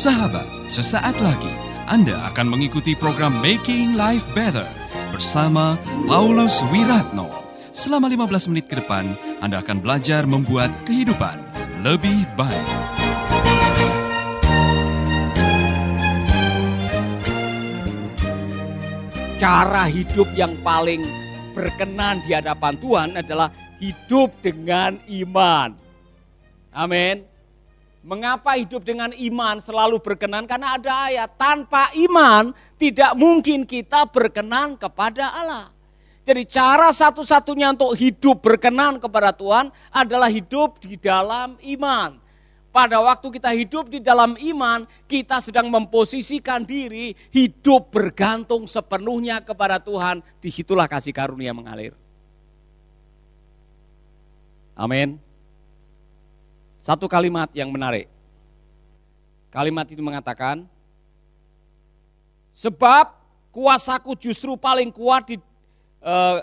Sahabat, sesaat lagi Anda akan mengikuti program Making Life Better bersama Paulus Wiratno. Selama 15 menit ke depan, Anda akan belajar membuat kehidupan lebih baik. Cara hidup yang paling berkenan di hadapan Tuhan adalah hidup dengan iman. Amin. Mengapa hidup dengan iman selalu berkenan? Karena ada ayat, tanpa iman tidak mungkin kita berkenan kepada Allah. Jadi cara satu-satunya untuk hidup berkenan kepada Tuhan adalah hidup di dalam iman. Pada waktu kita hidup di dalam iman, kita sedang memposisikan diri hidup bergantung sepenuhnya kepada Tuhan. Di situlah kasih karunia mengalir. Amin. Satu kalimat yang menarik. Kalimat itu mengatakan, sebab kuasaku justru paling kuat di eh,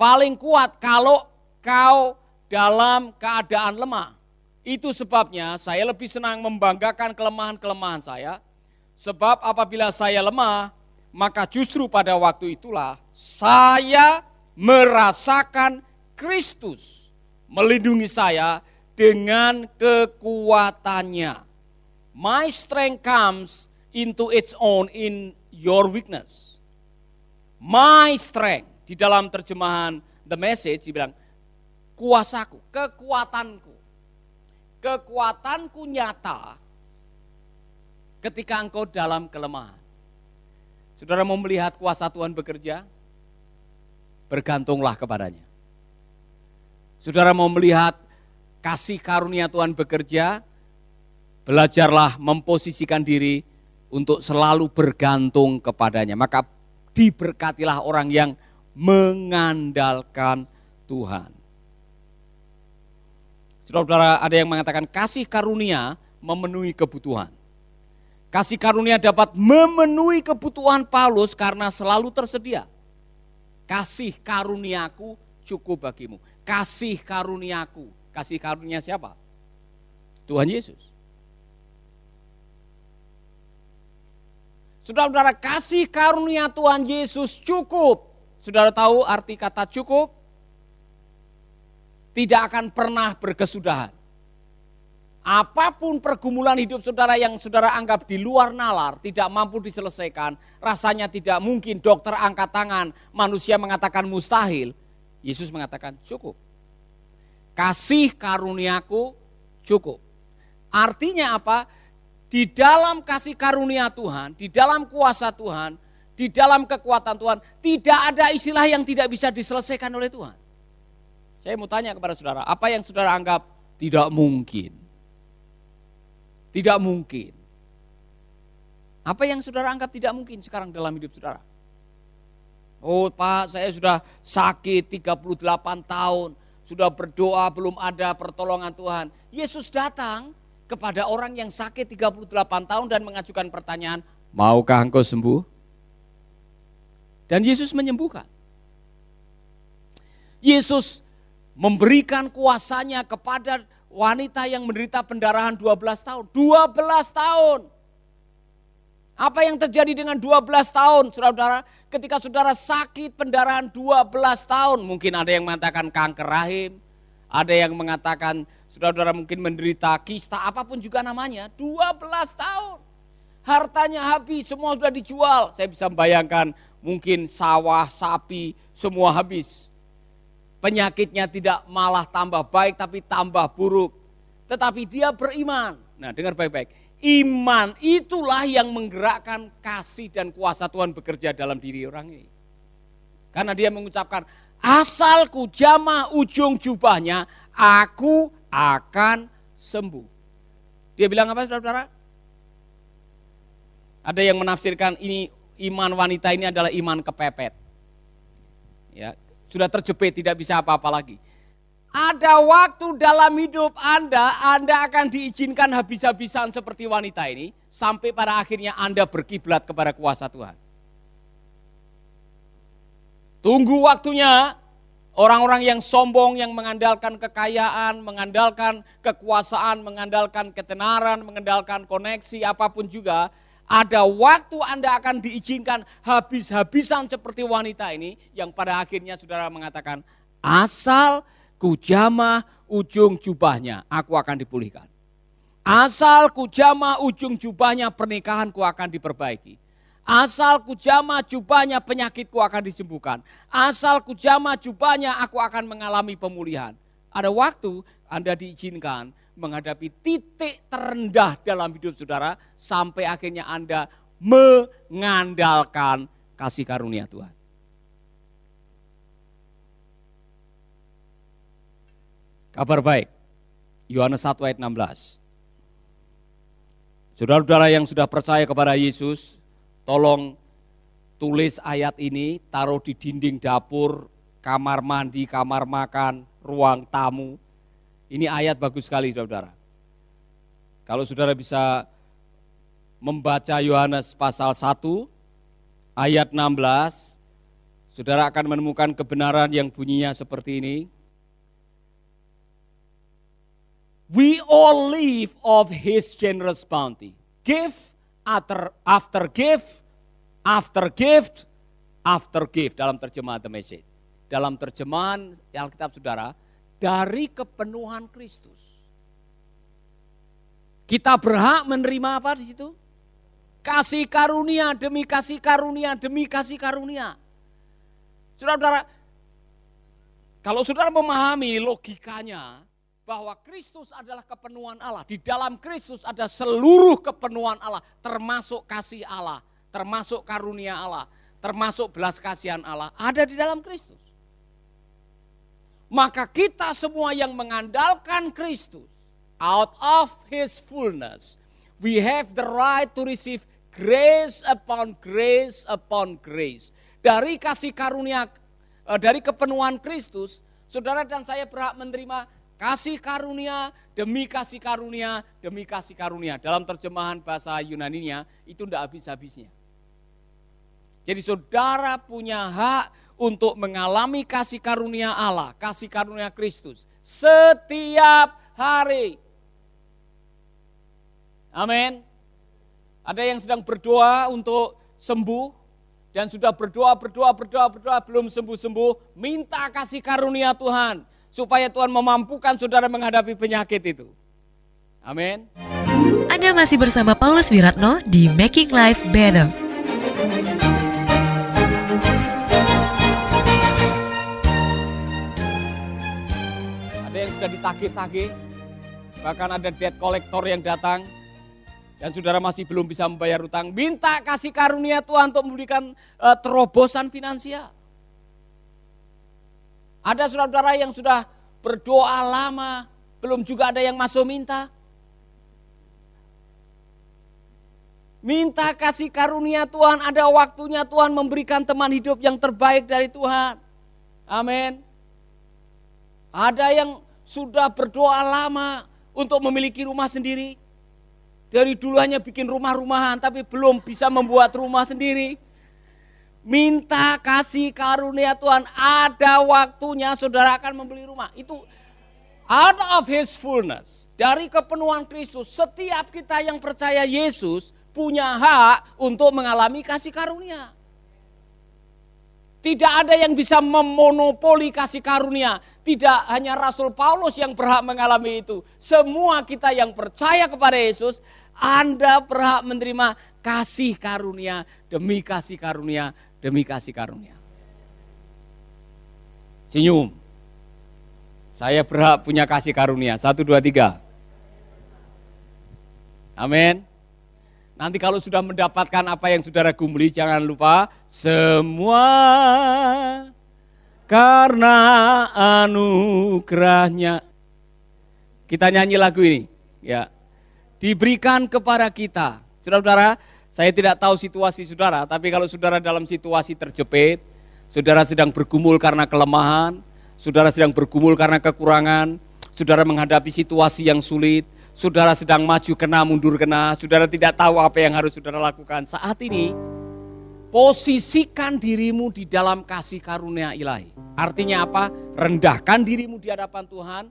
paling kuat kalau kau dalam keadaan lemah. Itu sebabnya saya lebih senang membanggakan kelemahan-kelemahan saya. Sebab apabila saya lemah, maka justru pada waktu itulah saya merasakan Kristus melindungi saya dengan kekuatannya. My strength comes into its own in your weakness. My strength di dalam terjemahan The Message dibilang kuasaku, kekuatanku kekuatanku nyata ketika engkau dalam kelemahan. Saudara mau melihat kuasa Tuhan bekerja? Bergantunglah kepadanya. Saudara mau melihat kasih karunia Tuhan bekerja? Belajarlah memposisikan diri untuk selalu bergantung kepadanya. Maka diberkatilah orang yang mengandalkan Tuhan. Saudara-saudara ada yang mengatakan kasih karunia memenuhi kebutuhan. Kasih karunia dapat memenuhi kebutuhan Paulus karena selalu tersedia. Kasih karuniaku cukup bagimu. Kasih karuniaku. Kasih karunia siapa? Tuhan Yesus. Saudara-saudara kasih karunia Tuhan Yesus cukup. Saudara tahu arti kata cukup? tidak akan pernah berkesudahan. Apa pun pergumulan hidup saudara yang saudara anggap di luar nalar, tidak mampu diselesaikan, rasanya tidak mungkin dokter angkat tangan, manusia mengatakan mustahil, Yesus mengatakan cukup. Kasih karuniaku cukup. Artinya apa? Di dalam kasih karunia Tuhan, di dalam kuasa Tuhan, di dalam kekuatan Tuhan, tidak ada istilah yang tidak bisa diselesaikan oleh Tuhan. Saya mau tanya kepada saudara, apa yang saudara anggap tidak mungkin? Tidak mungkin. Apa yang saudara anggap tidak mungkin sekarang dalam hidup saudara? Oh Pak, saya sudah sakit 38 tahun, sudah berdoa belum ada pertolongan Tuhan. Yesus datang kepada orang yang sakit 38 tahun dan mengajukan pertanyaan, maukah engkau sembuh? Dan Yesus menyembuhkan. Yesus memberikan kuasanya kepada wanita yang menderita pendarahan 12 tahun. 12 tahun. Apa yang terjadi dengan 12 tahun, saudara-saudara? Ketika saudara sakit pendarahan 12 tahun, mungkin ada yang mengatakan kanker rahim, ada yang mengatakan saudara-saudara mungkin menderita kista, apa pun juga namanya, 12 tahun. Hartanya habis, semua sudah dijual. Saya bisa membayangkan mungkin sawah, sapi, semua habis Penyakitnya tidak malah tambah baik tapi tambah buruk. Tetapi dia beriman. Nah dengar baik-baik. Iman itulah yang menggerakkan kasih dan kuasa Tuhan bekerja dalam diri orang ini. Karena dia mengucapkan, asalku jamah ujung jubahnya, aku akan sembuh. Dia bilang apa saudara-saudara? Ada yang menafsirkan ini iman wanita ini adalah iman kepepet. Ya, sudah terjepit, tidak bisa apa-apa lagi. Ada waktu dalam hidup Anda, Anda akan diizinkan habis-habisan seperti wanita ini, sampai pada akhirnya Anda berkiblat kepada kuasa Tuhan. Tunggu waktunya, Orang-orang yang sombong, yang mengandalkan kekayaan, mengandalkan kekuasaan, mengandalkan ketenaran, mengandalkan koneksi, apa pun juga, ada waktu Anda akan diizinkan habis-habisan seperti wanita ini yang pada akhirnya saudara mengatakan asal kujamah ujung jubahnya aku akan dipulihkan. Asal kujamah ujung jubahnya pernikahanku akan diperbaiki. Asal kujamah jubahnya penyakitku akan disembuhkan. Asal kujamah jubahnya aku akan mengalami pemulihan. Ada waktu Anda diizinkan menghadapi titik terendah dalam hidup saudara sampai akhirnya Anda mengandalkan kasih karunia Tuhan. Kabar baik, Yohanes 1 ayat 16. Saudara-saudara yang sudah percaya kepada Yesus, tolong tulis ayat ini, taruh di dinding dapur, kamar mandi, kamar makan, ruang tamu, ini ayat bagus sekali saudara. Kalau saudara bisa membaca Yohanes pasal 1 ayat 16, saudara akan menemukan kebenaran yang bunyinya seperti ini. We all live of his generous bounty. Give after, after gift, after gift, after gift dalam terjemahan The Message. Dalam terjemahan Alkitab saudara, dari kepenuhan Kristus. Kita berhak menerima apa di situ? Kasih karunia demi kasih karunia demi kasih karunia. Saudara-saudara, kalau saudara memahami logikanya bahwa Kristus adalah kepenuhan Allah, di dalam Kristus ada seluruh kepenuhan Allah, termasuk kasih Allah, termasuk karunia Allah, termasuk belas kasihan Allah, ada di dalam Kristus. Maka kita semua yang mengandalkan Kristus out of his fullness we have the right to receive grace upon grace upon grace. Dari kasih karunia eh, dari kepenuhan Kristus saudara dan saya berhak menerima kasih karunia demi kasih karunia demi kasih karunia dalam terjemahan bahasa Yunaninya itu tidak habis-habisnya jadi saudara punya hak untuk mengalami kasih karunia Allah, kasih karunia Kristus setiap hari. Amin. Ada yang sedang berdoa untuk sembuh dan sudah berdoa, berdoa, berdoa, berdoa belum sembuh-sembuh, minta kasih karunia Tuhan supaya Tuhan memampukan saudara menghadapi penyakit itu. Amin. Anda masih bersama Paulus Wiratno di Making Life Better. sudah ditagih-tagih, bahkan ada debt collector yang datang, dan saudara masih belum bisa membayar utang, minta kasih karunia Tuhan untuk memberikan uh, terobosan finansial. Ada saudara-saudara yang sudah berdoa lama, belum juga ada yang masuk minta. Minta kasih karunia Tuhan, ada waktunya Tuhan memberikan teman hidup yang terbaik dari Tuhan. Amin. Ada yang sudah berdoa lama untuk memiliki rumah sendiri. Dari dulu hanya bikin rumah-rumahan tapi belum bisa membuat rumah sendiri. Minta kasih karunia Tuhan, ada waktunya saudara akan membeli rumah. Itu out of his fullness. Dari kepenuhan Kristus, setiap kita yang percaya Yesus punya hak untuk mengalami kasih karunia. Tidak ada yang bisa memonopoli kasih karunia. Tidak hanya Rasul Paulus yang berhak mengalami itu. Semua kita yang percaya kepada Yesus, Anda berhak menerima kasih karunia demi kasih karunia demi kasih karunia. Senyum. Saya berhak punya kasih karunia. Satu, dua, tiga. Amin. Nanti kalau sudah mendapatkan apa yang saudara gumuli, jangan lupa semua karena anugerahnya. Kita nyanyi lagu ini, ya. Diberikan kepada kita. Saudara-saudara, saya tidak tahu situasi saudara, tapi kalau saudara dalam situasi terjepit, saudara sedang bergumul karena kelemahan, saudara sedang bergumul karena kekurangan, saudara menghadapi situasi yang sulit, saudara sedang maju kena, mundur kena, saudara tidak tahu apa yang harus saudara lakukan. Saat ini, posisikan dirimu di dalam kasih karunia ilahi. Artinya apa? Rendahkan dirimu di hadapan Tuhan,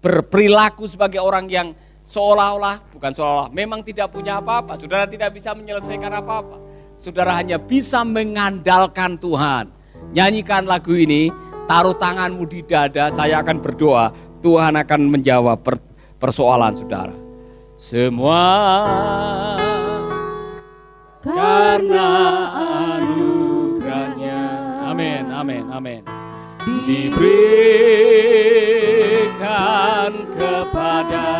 berperilaku sebagai orang yang seolah-olah, bukan seolah-olah, memang tidak punya apa-apa. Saudara tidak bisa menyelesaikan apa-apa. Saudara hanya bisa mengandalkan Tuhan. Nyanyikan lagu ini, taruh tanganmu di dada, saya akan berdoa. Tuhan akan menjawab persoalan saudara. Semua karena anugerahnya. Amin, amin, amin. Diberikan kepada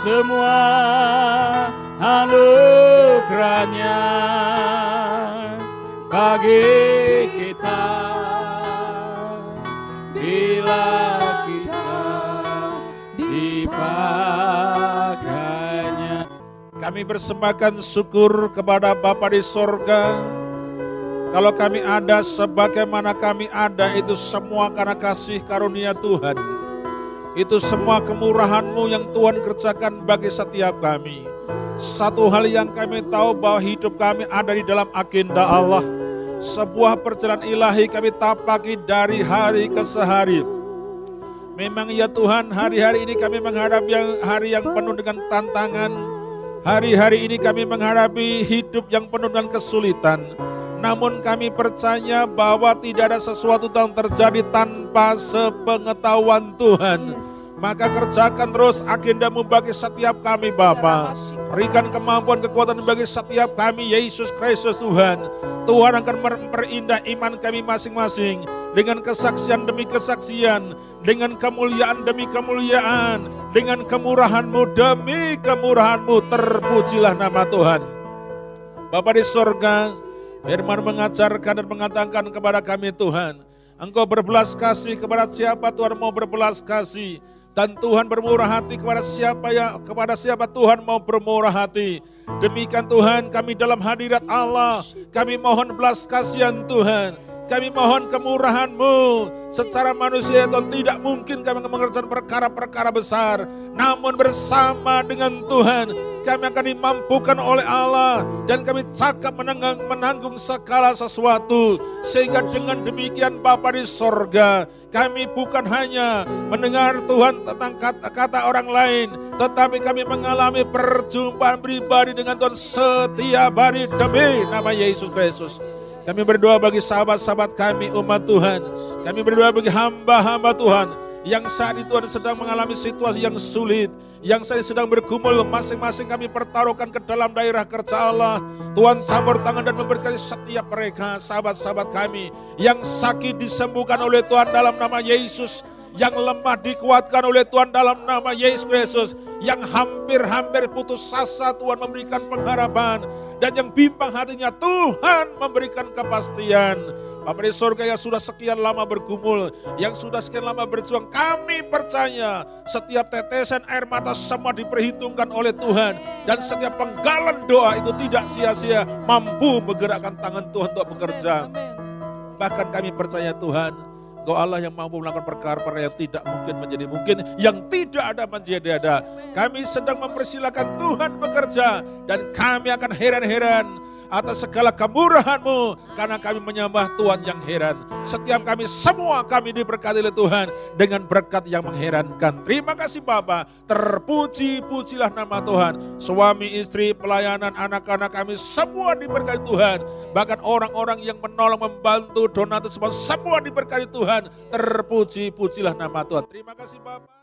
Semua anugerahnya bagi kita bila kita dipakainya. Kami bersembahkan syukur kepada Bapa di sorga. Kalau kami ada sebagaimana kami ada itu semua karena kasih karunia Tuhan. Itu semua kemurahan-Mu yang Tuhan kerjakan bagi setiap kami. Satu hal yang kami tahu bahwa hidup kami ada di dalam agenda Allah. Sebuah perjalanan ilahi kami tapaki dari hari ke sehari. Memang ya Tuhan hari-hari ini kami menghadapi yang hari yang penuh dengan tantangan, Hari-hari ini kami menghadapi hidup yang penuh dengan kesulitan. Namun kami percaya bahwa tidak ada sesuatu yang terjadi tanpa sepengetahuan Tuhan. Maka kerjakan terus agendamu bagi setiap kami Bapa. Berikan kemampuan kekuatan bagi setiap kami Yesus Kristus Tuhan. Tuhan akan memperindah iman kami masing-masing dengan kesaksian demi kesaksian dengan kemuliaan demi kemuliaan, dengan kemurahanmu demi kemurahanmu, terpujilah nama Tuhan. Bapa di sorga, firman mengajarkan dan mengatakan kepada kami Tuhan, Engkau berbelas kasih kepada siapa Tuhan mau berbelas kasih, dan Tuhan bermurah hati kepada siapa ya kepada siapa Tuhan mau bermurah hati. Demikian Tuhan kami dalam hadirat Allah, kami mohon belas kasihan Tuhan kami mohon kemurahan-Mu. Secara manusia Tuhan tidak mungkin kami mengerjakan perkara-perkara besar. Namun bersama dengan Tuhan kami akan dimampukan oleh Allah. Dan kami cakap menanggung, menanggung segala sesuatu. Sehingga dengan demikian Bapa di sorga kami bukan hanya mendengar Tuhan tentang kata-kata orang lain, tetapi kami mengalami perjumpaan pribadi dengan Tuhan setiap hari demi nama Yesus Kristus. Kami berdoa bagi sahabat-sahabat kami umat Tuhan. Kami berdoa bagi hamba-hamba Tuhan yang saat itu Tuhan sedang mengalami situasi yang sulit, yang saya sedang bergumul masing-masing kami pertaruhkan ke dalam daerah kerja Allah. Tuhan campur tangan dan memberkati setiap mereka, sahabat-sahabat kami yang sakit disembuhkan oleh Tuhan dalam nama Yesus yang lemah dikuatkan oleh Tuhan dalam nama Yesus Kristus, yang hampir-hampir putus asa Tuhan memberikan pengharapan, dan yang bimbang hatinya Tuhan memberikan kepastian. Bapak di surga yang sudah sekian lama bergumul, yang sudah sekian lama berjuang, kami percaya setiap tetesan air mata semua diperhitungkan oleh Tuhan. Dan setiap penggalan doa itu tidak sia-sia, mampu menggerakkan tangan Tuhan untuk bekerja. Bahkan kami percaya Tuhan, Engkau Allah yang mampu melakukan perkara-perkara yang tidak mungkin menjadi mungkin, yang tidak ada menjadi ada. Kami sedang mempersilahkan Tuhan bekerja dan kami akan heran-heran atas segala kemurahan-Mu karena kami menyembah Tuhan yang heran. Setiap kami semua kami diberkati oleh Tuhan dengan berkat yang mengherankan. Terima kasih Bapa. Terpuji-pujilah nama Tuhan. Suami, istri, pelayanan, anak-anak kami semua diberkati Tuhan. Bahkan orang-orang yang menolong, membantu, donatur semua, semua diberkati Tuhan. Terpuji-pujilah nama Tuhan. Terima kasih Bapak.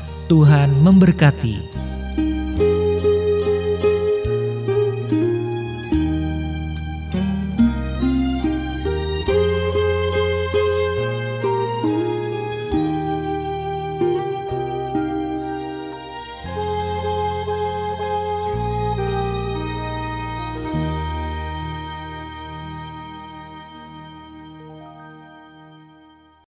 Tuhan memberkati.